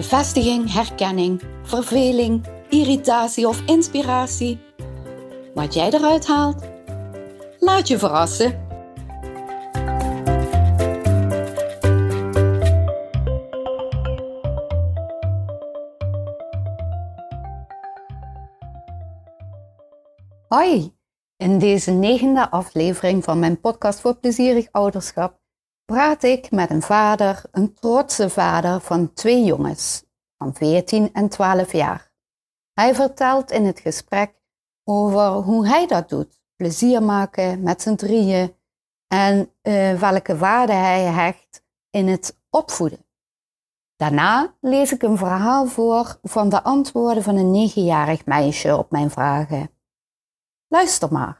Bevestiging, herkenning, verveling, irritatie of inspiratie. Wat jij eruit haalt, laat je verrassen. Hoi, in deze negende aflevering van mijn podcast voor plezierig ouderschap praat ik met een vader, een trotse vader van twee jongens van 14 en 12 jaar. Hij vertelt in het gesprek over hoe hij dat doet, plezier maken met z'n drieën en uh, welke waarde hij hecht in het opvoeden. Daarna lees ik een verhaal voor van de antwoorden van een negenjarig meisje op mijn vragen. Luister maar.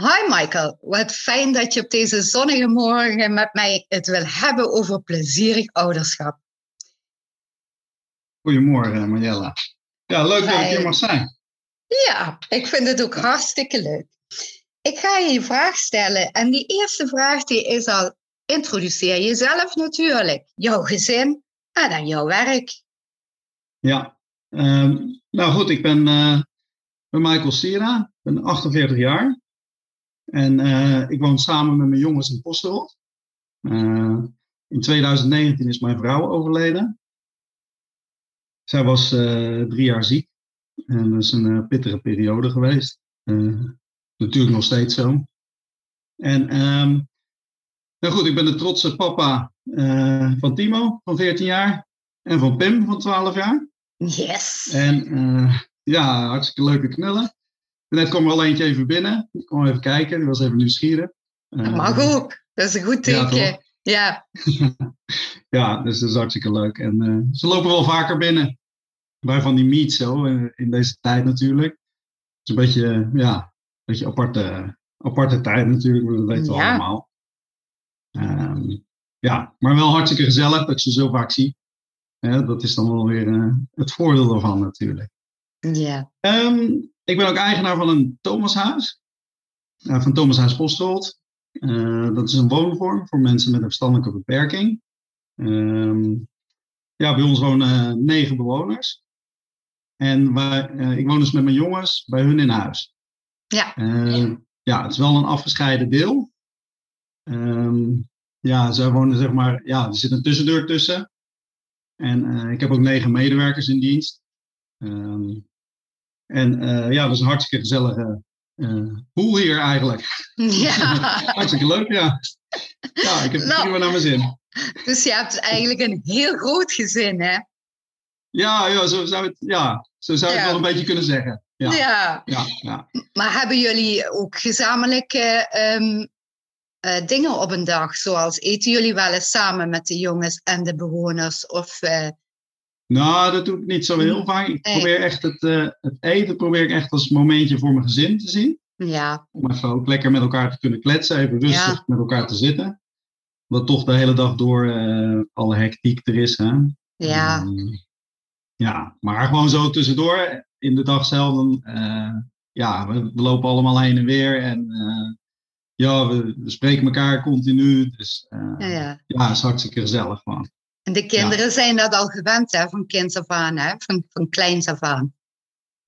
Hi Michael, wat fijn dat je op deze zonnige morgen met mij het wil hebben over plezierig ouderschap. Goedemorgen Marjella. Ja, leuk dat ik hier mag zijn. Ja, ik vind het ook hartstikke leuk. Ik ga je een vraag stellen en die eerste vraag die is al, introduceer jezelf natuurlijk, jouw gezin en dan jouw werk. Ja, ehm, nou goed, ik ben, uh, ben Michael Sira, ik ben 48 jaar. En uh, ik woon samen met mijn jongens in Posterot. Uh, in 2019 is mijn vrouw overleden. Zij was uh, drie jaar ziek. En dat is een pittige periode geweest. natuurlijk nog steeds zo. En um, nou goed, ik ben de trotse papa van Timo van 14 jaar. En van Pim van 12 jaar. Yes. En ja, hartstikke leuke knullen. Net kwam er al eentje even binnen. Ik kwam even kijken, die was even nieuwsgierig. Dat mag uh, ook, dat is een goed teken. Ja, ja. ja dus dat is hartstikke leuk. En uh, ze lopen wel vaker binnen. Bij van die meets zo, uh, in deze tijd natuurlijk. Het is een beetje, ja, een beetje aparte, aparte tijd natuurlijk, dat weten we ja. allemaal. Um, ja, maar wel hartstikke gezellig dat ik ze zo vaak zie. Ja, dat is dan wel weer het voordeel ervan natuurlijk. Ja. Um, ik ben ook eigenaar van een Thomashuis. Uh, van Thomashuis Postholt. Uh, dat is een woonvorm voor mensen met een verstandelijke beperking. Uh, ja, bij ons wonen negen bewoners. En wij, eh, ik woon dus met mijn jongens bij hun in huis. Ja. ja, het is wel een afgescheiden deel. Ehm, ja, zij wonen zeg maar, ja, er zit een tussendeur tussen. En ik heb ook negen medewerkers in dienst. Um, en uh, ja, dat is een hartstikke gezellige uh, pool hier eigenlijk. Ja. hartstikke leuk, ja. Ja, ik heb het nou, prima naar mijn zin. Dus je hebt eigenlijk een heel groot gezin, hè? Ja, ja zo zou, het, ja, zo zou ja. ik wel een beetje kunnen zeggen. Ja. Ja. ja, ja. Maar hebben jullie ook gezamenlijke um, uh, dingen op een dag? Zoals eten jullie wel eens samen met de jongens en de bewoners? Of nou, dat doe ik niet zo heel vaak. Ik probeer echt het, uh, het eten probeer ik echt als momentje voor mijn gezin te zien. Ja. Om even ook lekker met elkaar te kunnen kletsen, even rustig ja. met elkaar te zitten. Omdat toch de hele dag door uh, alle hectiek er is. Hè? Ja. Um, ja, maar gewoon zo tussendoor in de dag zelf. Dan, ja, we, we, lopen allemaal heen en weer. En ja, we, we, spreken elkaar continu. Dus ja, ja. ja, het is hartstikke gezellig gewoon. En de kinderen ja. zijn dat al gewend, hè, van kinds af aan, hè, van, van kleins af aan.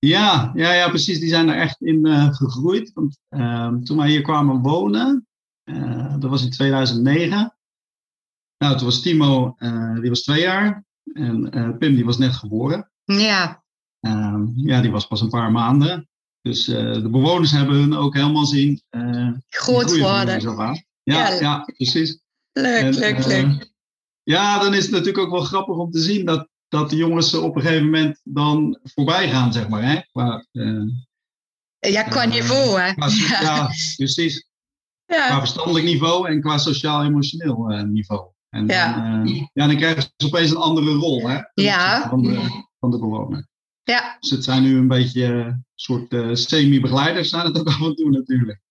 Ja, ja, ja, precies. Die zijn er echt in uh, gegroeid. Want uh, toen wij hier kwamen wonen, uh, dat was in 2009. Nou, toen was Timo, eh, die was twee jaar. En Pim, die was net geboren. Ja. Ehm, ja, die was pas een paar maanden. Dus de bewoners hebben hun ook helemaal zien. Groot worden. Ja, ja, ja, precies. Leuk, en, leuk, leuk. Ja, dan is het natuurlijk ook wel grappig om te zien dat, dat de jongens op een gegeven moment dan voorbij gaan, zeg maar. Hè? Qua, uh, ja, qua uh, niveau, hè? Qua, ja. ja. precies. Ja. Qua verstandelijk niveau en qua sociaal-emotioneel uh, niveau. En dan, ja. ja, dan krijgen ze opeens een andere rol hè, ja. van, de, van de bewoner. Ja. Dus het zijn nu een beetje een soort semi-begeleiders zijn het ook af en toe natuurlijk.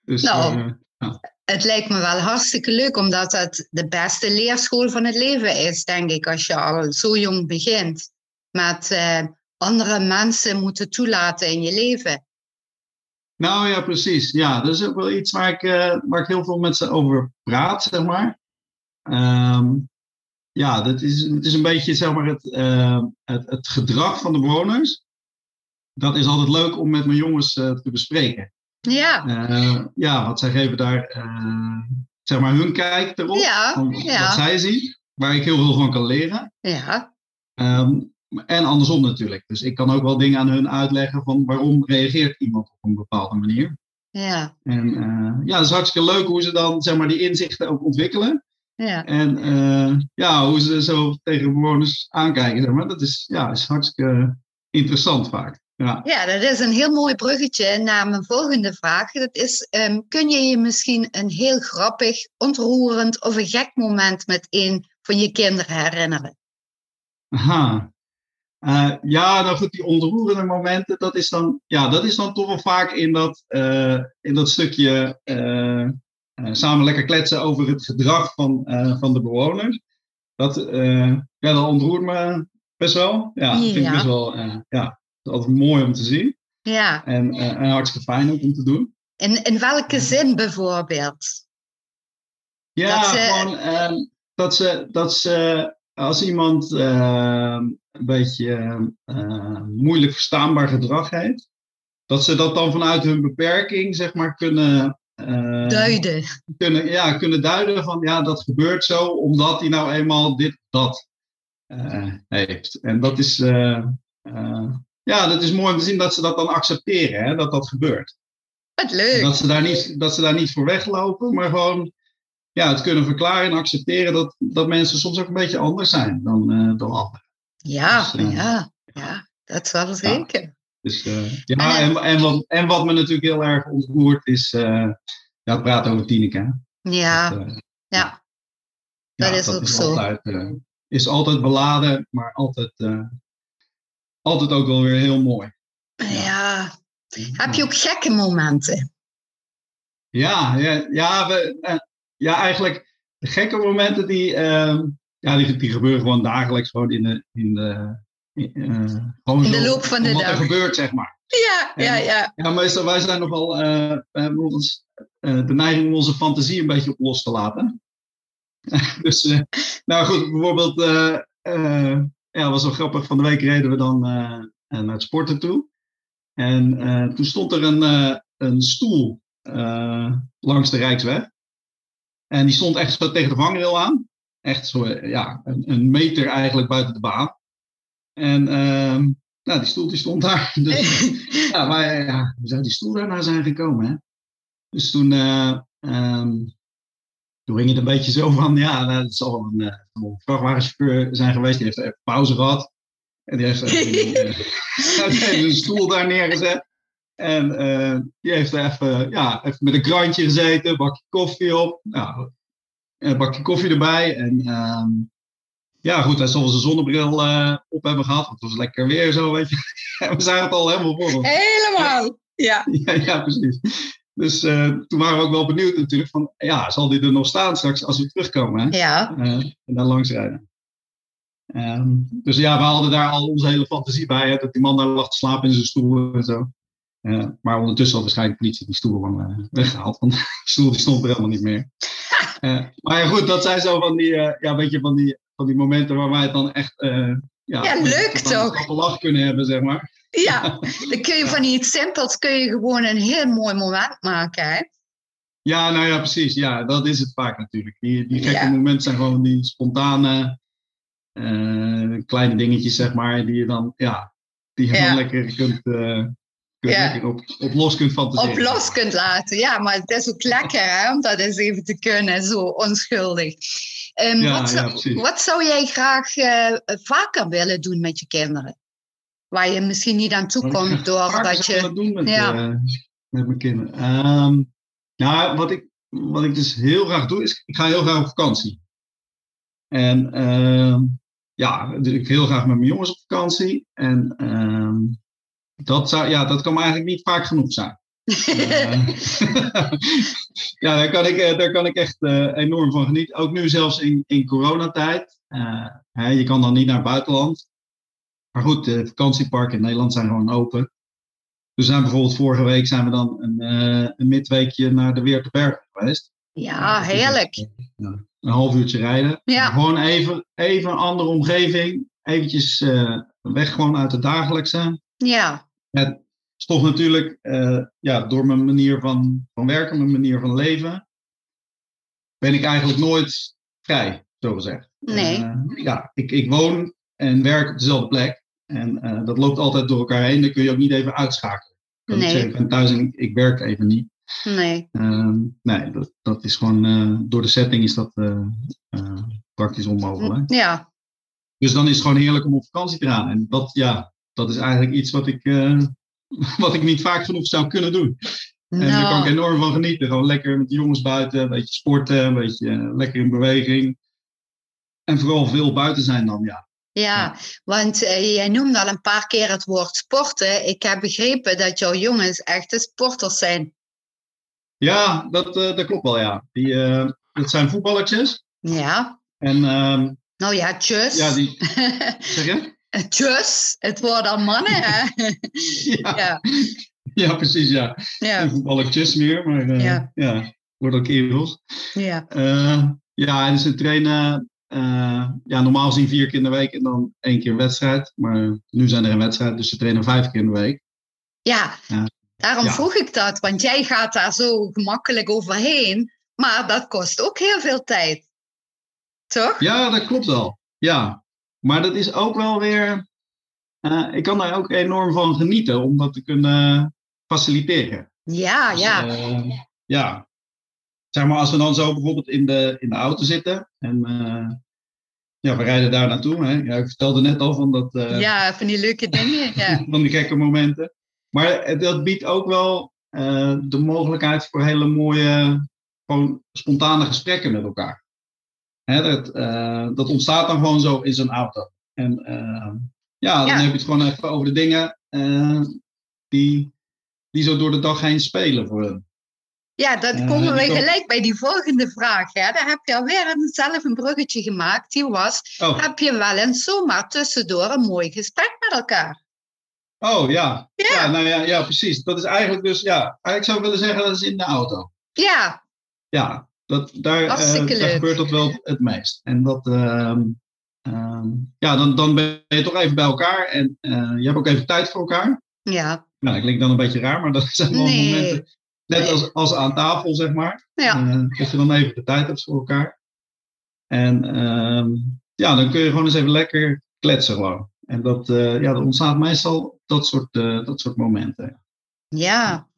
Dus, nou, ja. Het lijkt me wel hartstikke leuk, omdat het de beste leerschool van het leven is, denk ik, als je al zo jong begint. Met uh, andere mensen moeten toelaten in je leven. Nou ja, precies. Ja, dat is ook wel iets waar ik, waar ik heel veel met ze over praat, zeg maar. Um, ja, dat is, het is een beetje zeg maar, het, uh, het, het, gedrag van de bewoners. Dat is altijd leuk om met mijn jongens te bespreken. Ja. Uh, ja, want zij geven daar zeg maar hun kijk erop. Ja, ja. Wat zij zien, waar ik heel veel van kan leren. Ja. Um, en andersom natuurlijk. Dus ik kan ook wel dingen aan hun uitleggen van waarom reageert iemand op een bepaalde manier. Ja. En ja, het is hartstikke leuk hoe ze dan zeg maar, die inzichten ook ontwikkelen. Ja. En uh, ja, hoe ze zo tegen bewoners aankijken, zeg maar, dat is, ja, is hartstikke interessant vaak. Ja. ja, dat is een heel mooi bruggetje naar mijn volgende vraag. Dat is, um, kun je je misschien een heel grappig, ontroerend of een gek moment met een van je kinderen herinneren? Aha. Uh, ja, nou goed, die ontroerende momenten, dat is dan, ja, dat is dan toch wel vaak in dat, uh, in dat stukje uh, samen lekker kletsen over het gedrag van, van de bewoners. Dat, ja, dat ontroert me best wel. Ja, dat vind ik best wel ja, altijd mooi om te zien. Ja. En, en hartstikke fijn ook om te doen. In, in welke zin bijvoorbeeld? Ja, dat ze... gewoon dat, ze, dat ze als iemand een beetje moeilijk verstaanbaar gedrag heeft, dat ze dat dan vanuit hun beperking zeg maar kunnen duiden. Kunnen, ja, kunnen duiden van ja, dat gebeurt zo omdat hij nou eenmaal dit, dat heeft. En dat is, uh, ja, dat is mooi om te zien dat ze dat dan accepteren, hè, dat dat gebeurt. Wat leuk. Dat ze, daar niet, dat ze daar niet voor weglopen, maar gewoon ja, het kunnen verklaren en accepteren dat, dat mensen soms ook een beetje anders zijn dan, dan anderen. Ja, dus, ja, ja, dat wel zeker. Ja. Dus uh, ja, en, en, wat, en wat me natuurlijk heel erg ontroert is ja, het praten over Tineke. Ja, dat, uh, ja. dat ja, is dat ook is zo. Altijd, is altijd beladen, maar altijd, altijd ook wel weer heel mooi. Ja. ja. Heb je ook gekke momenten? Ja, ja, ja, we, ja eigenlijk de gekke momenten die, ja, die, die gebeuren gewoon dagelijks gewoon in de, in de uh, gewoon in de loop van de wat dag. er gebeurt, zeg maar. Ja, ja, ja. Ja, meestal, wij zijn nogal, uh, we hebben ons, de neiging om onze fantasie een beetje op los te laten. dus, nou goed, bijvoorbeeld, ja, was wel grappig, van de week reden we dan naar het sporten toe. En toen stond er een, een stoel langs de Rijksweg. En die stond echt zo tegen de vangrail aan. Echt zo, ja, een, een meter eigenlijk buiten de baan. En uh, nou, die stoel die stond daar. Dus ja, maar ja, hoe zou die stoel daarna zijn gekomen? Hè? Dus toen, uh, um, toen ging het een beetje zo van, ja, nou, zal een, uh, een vrachtwagenchauffeur zijn geweest. Die heeft even pauze gehad. En die heeft even, een stoel daar neergezet. En die heeft er even, ja, even met een krantje gezeten, een bakje koffie op. Nou, een bakje koffie erbij. En um, ja, goed, hij zal wel zijn zonnebril uh, op hebben gehad. Want het was lekker weer zo, weet je. We zijn het al helemaal voor. Helemaal, ja. ja. Ja, precies. Dus uh, toen waren we ook wel benieuwd natuurlijk van, ja, zal die er nog staan straks als we terugkomen? Hè? Ja. Uh, en dan langs rijden. Um, dus ja, we hadden daar al onze hele fantasie bij, hè, dat die man daar lag te slapen in zijn stoel en zo. Uh, maar ondertussen had waarschijnlijk de politie die stoel van weggehaald, want die stoel die stond er helemaal niet meer. maar ja, goed, dat zijn zo van die, ja, weet je, van die van die momenten waar wij het dan echt ja, ja, leuk toch? lach kunnen hebben, zeg maar. Ja, dan kun je van iets simpels kun je gewoon een heel mooi moment maken, hè? Ja, nou ja, precies. Ja, dat is het vaak natuurlijk. Die, die gekke ja. momenten zijn gewoon die spontane uh, kleine dingetjes, zeg maar, die je dan, ja, die je ja. dan lekker kunt, uh, ja. op, op los kunt fantaseren. Op los kunt laten, ja, maar het is ook lekker hè, om dat eens even te kunnen, zo onschuldig. Um, ja, wat, zou, wat, zou jij graag uh, vaker willen doen met je kinderen? Waar je misschien niet aan toe komt door dat je. doen met, ja. uh, met mijn kinderen. Um, nou, wat ik, wat ik dus heel graag doe, is ik ga heel graag op vakantie. En ehm, ja, dus ik heel graag met mijn jongens op vakantie. En ehm, dat, zou, ja, dat kan me eigenlijk niet vaak genoeg zijn. Eh, ja, daar kan ik, eh, daar kan ik echt uh, enorm van genieten. Ook nu zelfs in, in coronatijd. Hè, je kan dan niet naar het buitenland. Maar goed, de vakantieparken in Nederland zijn gewoon open. Dus zijn bijvoorbeeld vorige week zijn we dan een, een midweekje naar de Weerterberg geweest. Ja, heerlijk. Ja, een half uurtje rijden. Ja. Gewoon even, even een andere omgeving. Eventjes weg gewoon uit het dagelijkse. Ja. Het is toch natuurlijk, uh, ja, door mijn manier van, van werken, mijn manier van leven, ben ik eigenlijk nooit vrij, zo gezegd. Nee. Uh, ja, ik, ik woon en werk op dezelfde plek. En uh, dat loopt altijd door elkaar heen. Dan kun je ook niet even uitschakelen. Ik nee. Zeggen, ik ben thuis en ik, ik, werk even niet. Nee. Ehm, nee, dat, dat is gewoon, door de setting is dat praktisch onmogelijk. Ja. Dus dan is het gewoon heerlijk om op vakantie te gaan. En dat, ja, dat is eigenlijk iets wat ik, wat ik niet vaak genoeg zou kunnen doen. En Nou. daar kan ik enorm van genieten. Gewoon lekker met de jongens buiten, een beetje sporten, een beetje lekker in beweging. En vooral veel buiten zijn dan, ja. Ja, want uh, jij noemde al een paar keer het woord sporten. Ik heb begrepen dat jouw jongens echte sporters zijn. Ja, dat, dat klopt wel, ja. Die, dat zijn voetballertjes. Ja. En, ehm, nou ja, tjus. Ja, die... zeg je? Tjus, het wordt al mannen, hè? ja. ja. ja. precies, ja. ja. Voetballertjes meer, maar ja. ja, wordt ook kerels. Ja. Ja, en ze trainen uh, ja, normaal gezien vier keer in de week en dan één keer een wedstrijd. Maar nu zijn er een wedstrijd, dus ze trainen vijf keer in de week. Ja, daarom ja. vroeg ik dat, want jij gaat daar zo gemakkelijk overheen. Maar dat kost ook heel veel tijd. Toch? Ja, dat klopt wel. Ja, maar dat is ook wel weer. Uh, ik kan daar ook enorm van genieten om dat te kunnen faciliteren. Ja, dus, ja. Uh, ja. Zeg maar, als we dan zo bijvoorbeeld in de, in de auto zitten en uh, ja, we rijden daar naartoe. Hè? Ja, ik vertelde net al van dat. ja, van die leuke dingen. Ja. van die gekke momenten. Maar dat biedt ook wel de mogelijkheid voor hele mooie, gewoon spontane gesprekken met elkaar. Hè, dat, dat ontstaat dan gewoon zo in zo'n auto. En ja, dan Ja. heb je het gewoon even over de dingen die, die zo door de dag heen spelen voor hun. Ja, dat komen we ik gelijk bij die volgende vraag. Hè? Daar heb je alweer zelf een bruggetje gemaakt. Die was, Oh, heb je wel eens zomaar tussendoor een mooi gesprek met elkaar? oh ja. Ja. Ja, nou ja, ja, precies. Dat is eigenlijk dus, ja, eigenlijk zou ik willen zeggen dat is in de auto. Ja, Ja, dat, daar, eh, daar gebeurt dat wel het meest. En dat, ehm, ehm, ja, dan, dan ben je toch even bij elkaar en eh, je hebt ook even tijd voor elkaar. ja, Nou, dat klinkt dan een beetje raar, maar dat zijn wel Nee. momenten. Net als, als aan tafel, zeg maar. ja. Eh, dat je dan even de tijd hebt voor elkaar. En ehm, ja, dan kun je gewoon eens even lekker kletsen gewoon. En dat, eh, ja, dat ontstaat meestal dat soort, eh, dat soort momenten. Ja.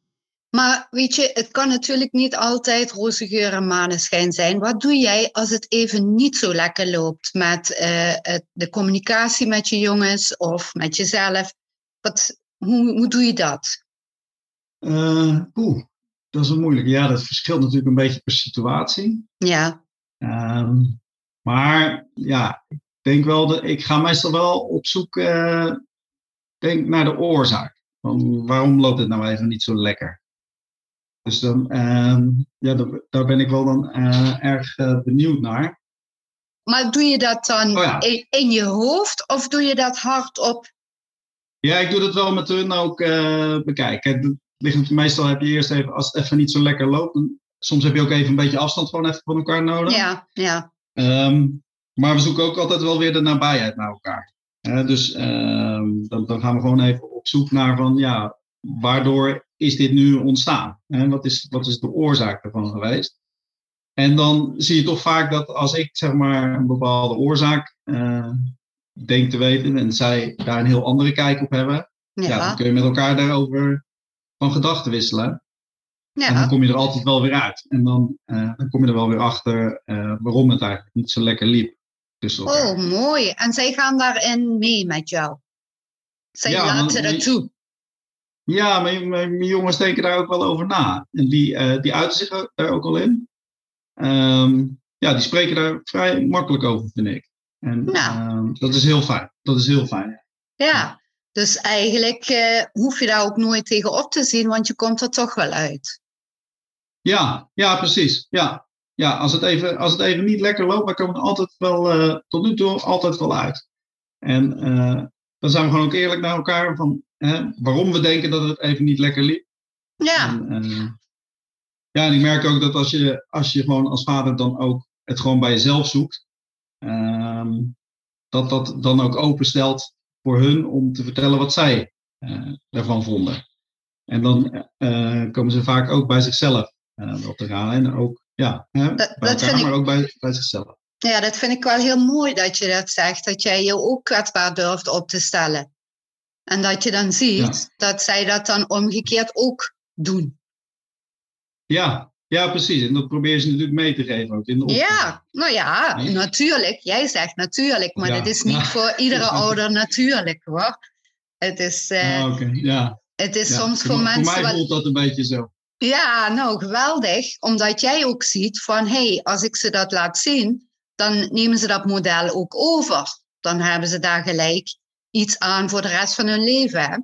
Maar weet je, het kan natuurlijk niet altijd roze geur en maneschijn zijn. Wat doe jij als het even niet zo lekker loopt met de communicatie met je jongens of met jezelf? Wat, hoe, hoe doe je dat? Oeh, dat is een moeilijke. Ja, dat verschilt natuurlijk een beetje per situatie. Ja, Ehm, maar ja, ik denk wel dat ik ga meestal wel op zoek eh, denk naar de oorzaak. Van waarom loopt het nou even niet zo lekker? Dus dan, ehm, ja, daar, ben ik wel dan eh, erg eh, benieuwd naar. maar doe je dat dan Oh ja. in, in je hoofd of doe je dat hardop? Ja, ik doe dat wel met hun ook bekijken. Ligt meestal heb je eerst even, als het even niet zo lekker loopt, dan, soms heb je ook even een beetje afstand gewoon even van elkaar nodig. Ja, ja, Ehm, maar we zoeken ook altijd wel weer de nabijheid naar elkaar. Dus ehm, dan, dan gaan we gewoon even op zoek naar van, ja, waardoor is dit nu ontstaan? Hè, wat, is, wat is de oorzaak ervan geweest? En dan zie je toch vaak dat als ik zeg maar een bepaalde oorzaak eh, denk te weten en zij daar een heel andere kijk op hebben, ja. ja, dan kun je met elkaar daarover van gedachten wisselen. En dan ja. kom je er altijd wel weer uit. En dan, eh, dan kom je er wel weer achter eh, waarom het eigenlijk niet zo lekker liep. Oh, mooi. En zij gaan daarin mee met jou? Zij Ja, laten dat toe? Ja, mijn, mijn, jongens denken daar ook wel over na. En die, eh, die uiten zich ook- daar ook al in. Ehm, ja, die spreken daar vrij makkelijk over, vind ik. En Nou. dat is heel fijn. Dat is heel fijn. Ja, dus eigenlijk eh, hoef je daar ook nooit tegen op te zien, want je komt er toch wel uit. Ja, ja, precies. Ja, ja als, het even, als het even niet lekker loopt, dan komen we er altijd wel, eh, tot nu toe altijd wel uit. En eh, dan zijn we gewoon ook eerlijk naar elkaar van hè, waarom we denken dat het even niet lekker liep. Ja, En, ja, en ik merk ook dat als je, als je gewoon als vader dan ook het gewoon bij jezelf zoekt, ehm, dat dat dan ook openstelt voor hun om te vertellen wat zij eh daarvan vonden. En dan eh, komen ze vaak ook bij zichzelf op te raden. En ook, ja, hè, Dat- bij dat elkaar, vind ik- maar ook bij, bij zichzelf. ja, dat vind ik wel heel mooi dat je dat zegt, dat jij je ook kwetsbaar durft op te stellen. En dat je dan ziet dat zij dat dan omgekeerd ook doen. Ja, ja, precies. En dat probeer je ze natuurlijk mee te geven ook in de opvoeding. Ja, nou ja, natuurlijk. Jij zegt natuurlijk, maar Ja. dat is niet Ja. voor iedere ouder natuurlijk hoor. Het is, eh, Ah, ja. het is soms voor, voor mensen mij wat... voelt dat een beetje zo. Ja, nou geweldig. Omdat jij ook ziet van, hé, hey, als ik ze dat laat zien, dan nemen ze dat model ook over. Dan hebben ze daar gelijk iets aan voor de rest van hun leven. Hè?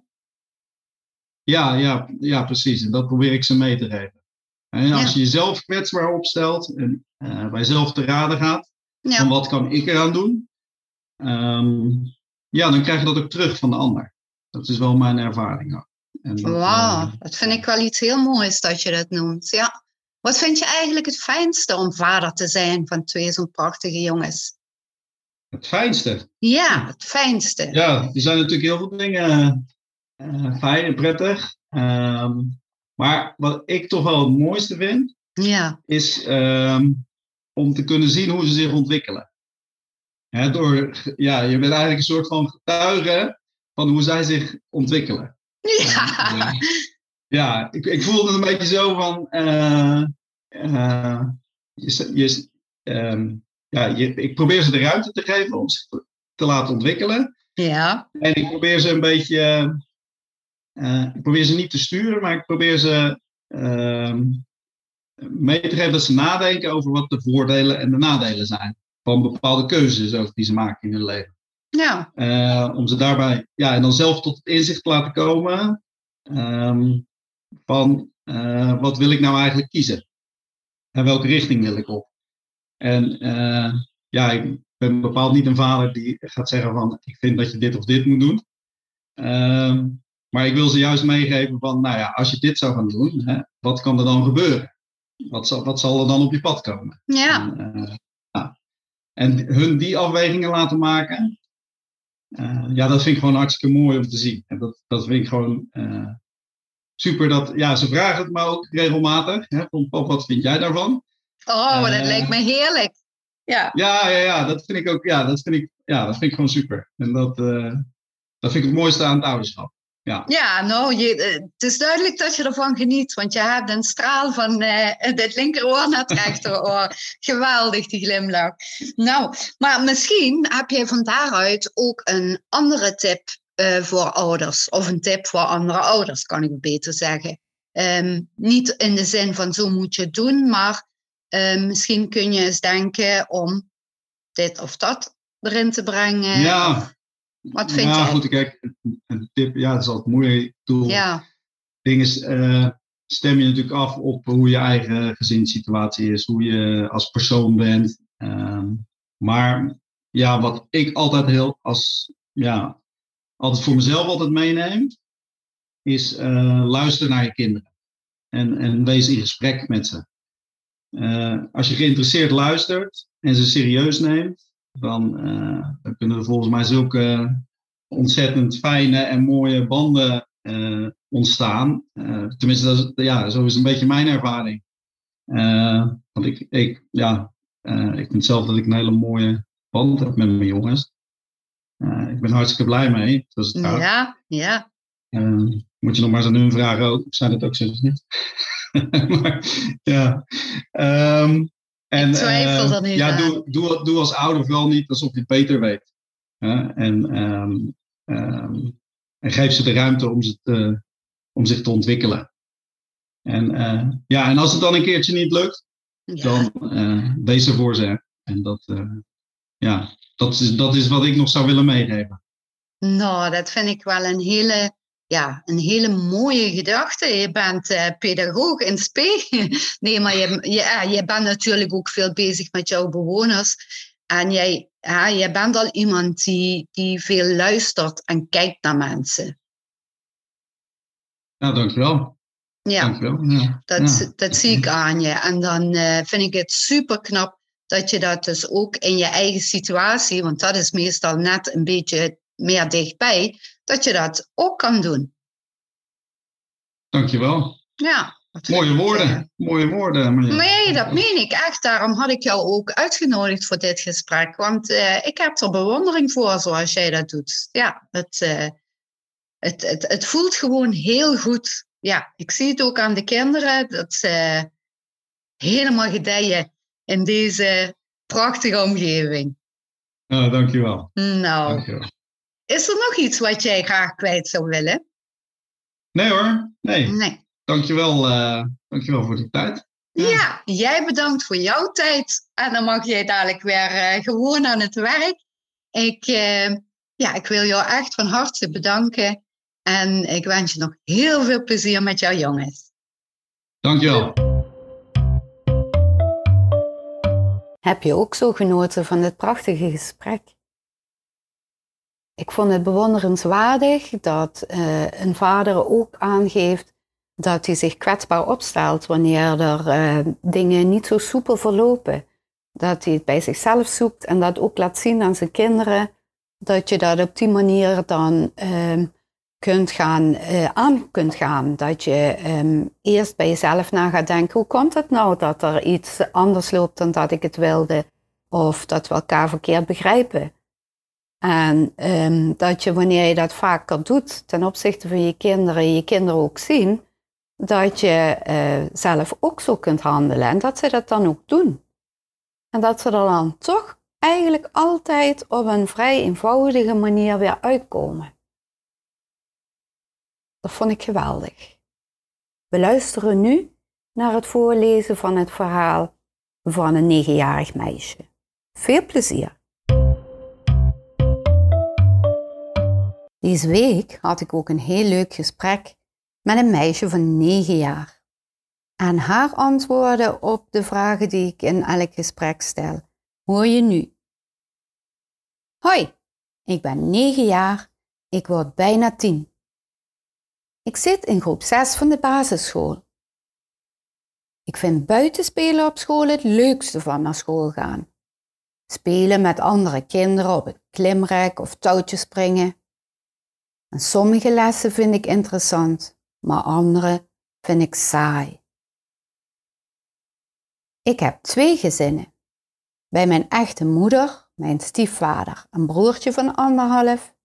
Ja, ja, ja, precies. En dat probeer ik ze mee te geven. En als je jezelf kwetsbaar opstelt en eh, bij jezelf te raden gaat, van wat kan ik eraan doen, Ehm, ja, dan krijg je dat ook terug van de ander. Dat is wel mijn ervaring ook. En dat, wauw. eh, Dat vind ik wel iets heel moois dat je dat noemt. Ja. Wat vind je eigenlijk het fijnste om vader te zijn van twee zo'n prachtige jongens? het fijnste. Ja, het fijnste. Ja, er zijn natuurlijk heel veel dingen eh, fijn en prettig. Ehm, maar wat ik toch wel het mooiste vind, Ja, is ehm, om te kunnen zien hoe ze zich ontwikkelen. Hè, door, ja, je bent eigenlijk een soort van getuige van hoe zij zich ontwikkelen. ja. Ja, ik, ik voelde het een beetje zo van. eh, eh, je, je, ehm, ja, je, ik probeer ze de ruimte te geven om zich te, te laten ontwikkelen. ja. En ik probeer ze een beetje. Eh, ik probeer ze niet te sturen, maar ik probeer ze ehm, mee te geven dat ze nadenken over wat de voordelen en de nadelen zijn. Van bepaalde keuzes ook die ze maken in hun leven. ja. Eh, om ze daarbij, ja, en dan zelf tot het inzicht te laten komen ehm, van eh, wat wil ik nou eigenlijk kiezen? En welke richting wil ik op? En ja, ik ben bepaald niet een vader die gaat zeggen van ik vind dat je dit of dit moet doen. Ehm, maar ik wil ze juist meegeven van, nou ja, als je dit zou gaan doen, hè, wat kan er dan gebeuren? Wat zal, wat zal er dan op je pad komen? Ja, En, eh, ja. en hun die afwegingen laten maken, eh, ja, dat vind ik gewoon hartstikke mooi om te zien. En dat, dat vind ik gewoon eh, super. Dat, ja, ze vragen het me ook regelmatig. Hè, van, pap, wat vind jij daarvan? oh, dat lijkt me heerlijk. Ja, Ja, ja, ja, dat vind ik ook. Ja, dat vind ik, ja, dat vind ik gewoon super. En dat, eh, dat vind ik het mooiste aan het ouderschap. Ja nou, je, eh, het is duidelijk dat je ervan geniet, want je hebt een straal van eh dit linkeroor naar het rechteroor. Geweldig, die glimlach. Nou, maar misschien heb jij van daaruit ook een andere tip eh, voor ouders, of een tip voor andere ouders, kan ik beter zeggen. Ehm, niet in de zin van zo moet je het doen, maar eh, misschien kun je eens denken om dit of dat erin te brengen. ja, Wat vind ja, jij? goed. Kijk, een- tip, ja, dat is altijd moeilijk. Ik bedoel, Ja, ding is, eh, stem je natuurlijk af op hoe je eigen gezinssituatie is, hoe je als persoon bent. Ehm, maar ja, wat ik altijd heel als, ja, altijd voor mezelf altijd meeneem, is eh luister naar je kinderen. En, en wees in gesprek met ze. Eh, als je geïnteresseerd luistert en ze serieus neemt, dan, eh, dan kunnen er volgens mij zulke ontzettend fijne en mooie banden eh, ontstaan. Eh, tenminste, dat is, ja, zo is een beetje mijn ervaring. Want ik, ik, ja, ik vind zelf dat ik een hele mooie band heb met mijn jongens. Ik ben hartstikke blij mee. Dus gaat. ja, ja. Eh, moet je nog maar eens aan hun vragen ook. Zijn dat ook zo of niet? maar, ja. Ehm, en, Ik twijfel eh, er niet Ja, doe, doe, doe als ouder vooral niet alsof je het beter weet. En, ehm, ehm, en geef ze de ruimte om, ze te, om zich te ontwikkelen. En, eh, ja, en als het dan een keertje niet lukt, dan uh, wees er voor ze. En dat, ja, dat, is, dat is wat ik nog zou willen meegeven. Nou, dat vind ik wel een hele ja, een hele mooie gedachte. Je bent uh, pedagoog in spe. nee, maar je, je, je bent natuurlijk ook veel bezig met jouw bewoners. En jij, ja, jij bent al iemand die, die veel luistert en kijkt naar mensen. Ja, dankjewel. Ja, dankjewel. ja. Dat, dat zie ik aan je. En dan uh, vind ik het super knap dat je dat dus ook in je eigen situatie, want dat is meestal net een beetje meer dichtbij, dat je dat ook kan doen. Dankjewel. Ja. Mooie woorden, mooie woorden. Nee, dat meen ik echt. Daarom had ik jou ook uitgenodigd voor dit gesprek. Want uh, ik heb er bewondering voor zoals jij dat doet. Ja, het, uh, het, het, het voelt gewoon heel goed. Ja, ik zie het ook aan de kinderen. Dat ze helemaal gedijen in deze prachtige omgeving. Nou, dankjewel. Nou, dankjewel. Is er nog iets wat jij graag kwijt zou willen? Nee hoor, nee. nee. Dankjewel, uh, dankjewel voor de tijd. Ja. jij bedankt voor jouw tijd. En dan mag jij dadelijk weer uh, gewoon aan het werk. Ik, uh, ja, ik wil jou echt van harte bedanken. En ik wens je nog heel veel plezier met jouw jongens. Dankjewel. Heb je ook zo genoten van dit prachtige gesprek? Ik vond het bewonderenswaardig dat uh, een vader ook aangeeft dat hij zich kwetsbaar opstelt wanneer er uh, dingen niet zo soepel verlopen. Dat hij het bij zichzelf zoekt en dat ook laat zien aan zijn kinderen. Dat je dat op die manier dan uh, kunt gaan, uh, aan kunt gaan. Dat je um, eerst bij jezelf na gaat denken, hoe komt het nou dat er iets anders loopt dan dat ik het wilde? Of dat we elkaar verkeerd begrijpen. En um, dat je wanneer je dat vaker doet ten opzichte van je kinderen, je kinderen ook zien, dat je uh, zelf ook zo kunt handelen en dat ze dat dan ook doen. En dat ze er dan toch eigenlijk altijd op een vrij eenvoudige manier weer uitkomen. Dat vond ik geweldig. We luisteren nu naar het voorlezen van het verhaal van een negenjarig meisje. Veel plezier! Deze week had ik ook een heel leuk gesprek met een meisje van 9 jaar. En haar antwoorden op de vragen die ik in elk gesprek stel, hoor je nu. Hoi, ik ben 9 jaar, ik word bijna 10. Ik zit in groep 6 van de basisschool. Ik vind buitenspelen op school het leukste van naar school gaan. Spelen met andere kinderen op het klimrek of touwtjes springen en sommige lessen vind ik interessant, maar andere vind ik saai. Ik heb twee gezinnen. Bij mijn echte moeder, mijn stiefvader, een broertje van anderhalf.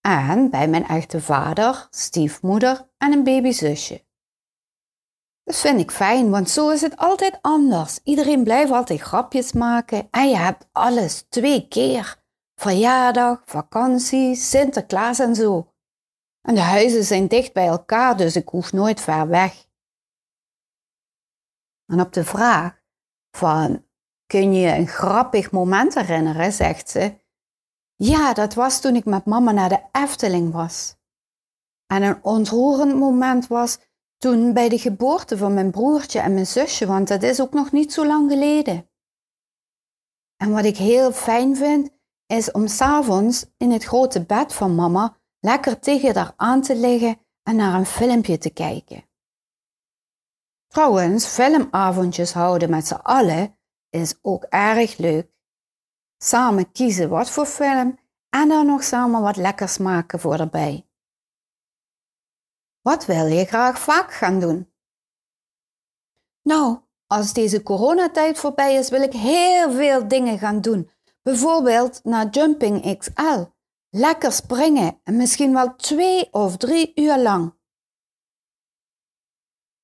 En bij mijn echte vader, stiefmoeder en een babyzusje. Dat vind ik fijn, want zo is het altijd anders. Iedereen blijft altijd grapjes maken en je hebt alles twee keer verjaardag, vakantie, Sinterklaas en zo. En de huizen zijn dicht bij elkaar, dus ik hoef nooit ver weg. En op de vraag van kun je een grappig moment herinneren, zegt ze, ja, dat was toen ik met mama naar de Efteling was. En een ontroerend moment was toen bij de geboorte van mijn broertje en mijn zusje, want dat is ook nog niet zo lang geleden. En wat ik heel fijn vind, is om s'avonds in het grote bed van mama lekker tegen haar aan te liggen en naar een filmpje te kijken. Trouwens, filmavondjes houden met z'n allen is ook erg leuk. Samen kiezen wat voor film en dan nog samen wat lekkers maken voor erbij. Wat wil je graag vaak gaan doen? Nou, als deze coronatijd voorbij is, wil ik heel veel dingen gaan doen Bijvoorbeeld naar Jumping XL. Lekker springen en misschien wel twee of drie uur lang.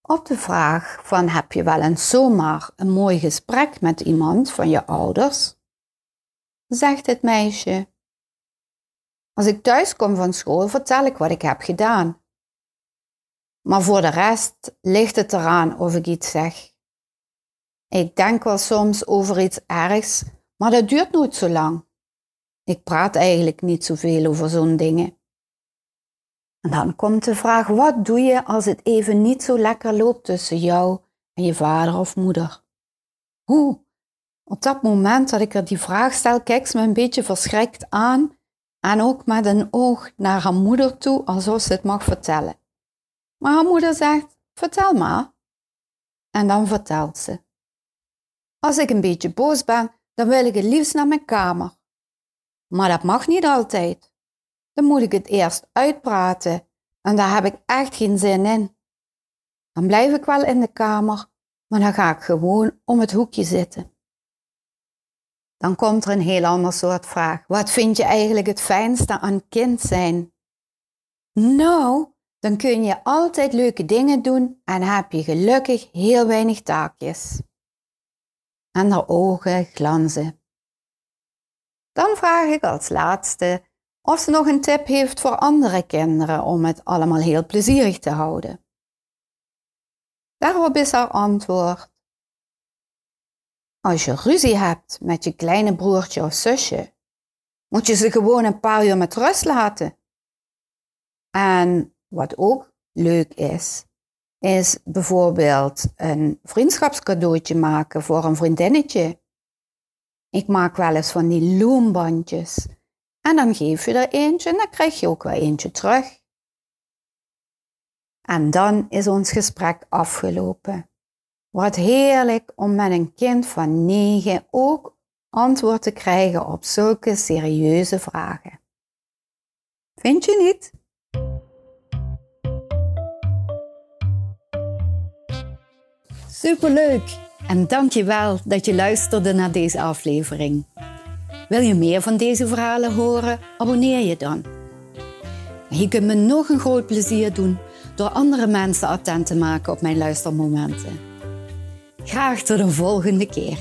Op de vraag van heb je wel eens zomaar een mooi gesprek met iemand van je ouders? Zegt het meisje. Als ik thuis kom van school vertel ik wat ik heb gedaan. Maar voor de rest ligt het eraan of ik iets zeg. Ik denk wel soms over iets ergs, maar dat duurt nooit zo lang. Ik praat eigenlijk niet zoveel over zo'n dingen. En dan komt de vraag: wat doe je als het even niet zo lekker loopt tussen jou en je vader of moeder? Hoe? Op dat moment dat ik er die vraag stel, kijkt ze me een beetje verschrikt aan en ook met een oog naar haar moeder toe, alsof ze het mag vertellen. Maar haar moeder zegt: Vertel maar. En dan vertelt ze. Als ik een beetje boos ben, dan wil ik het liefst naar mijn kamer. Maar dat mag niet altijd. Dan moet ik het eerst uitpraten en daar heb ik echt geen zin in. Dan blijf ik wel in de kamer, maar dan ga ik gewoon om het hoekje zitten. Dan komt er een heel ander soort vraag. Wat vind je eigenlijk het fijnste aan kind zijn? Nou, dan kun je altijd leuke dingen doen en heb je gelukkig heel weinig taakjes. En haar ogen glanzen. Dan vraag ik als laatste of ze nog een tip heeft voor andere kinderen om het allemaal heel plezierig te houden. Daarop is haar antwoord: Als je ruzie hebt met je kleine broertje of zusje, moet je ze gewoon een paar uur met rust laten. En wat ook leuk is, is bijvoorbeeld een vriendschapscadeautje maken voor een vriendinnetje. Ik maak wel eens van die loombandjes. En dan geef je er eentje en dan krijg je ook wel eentje terug. En dan is ons gesprek afgelopen. Wat heerlijk om met een kind van negen ook antwoord te krijgen op zulke serieuze vragen. Vind je niet? Superleuk! En dank je wel dat je luisterde naar deze aflevering. Wil je meer van deze verhalen horen? Abonneer je dan. Je kunt me nog een groot plezier doen door andere mensen attent te maken op mijn luistermomenten. Graag tot een volgende keer.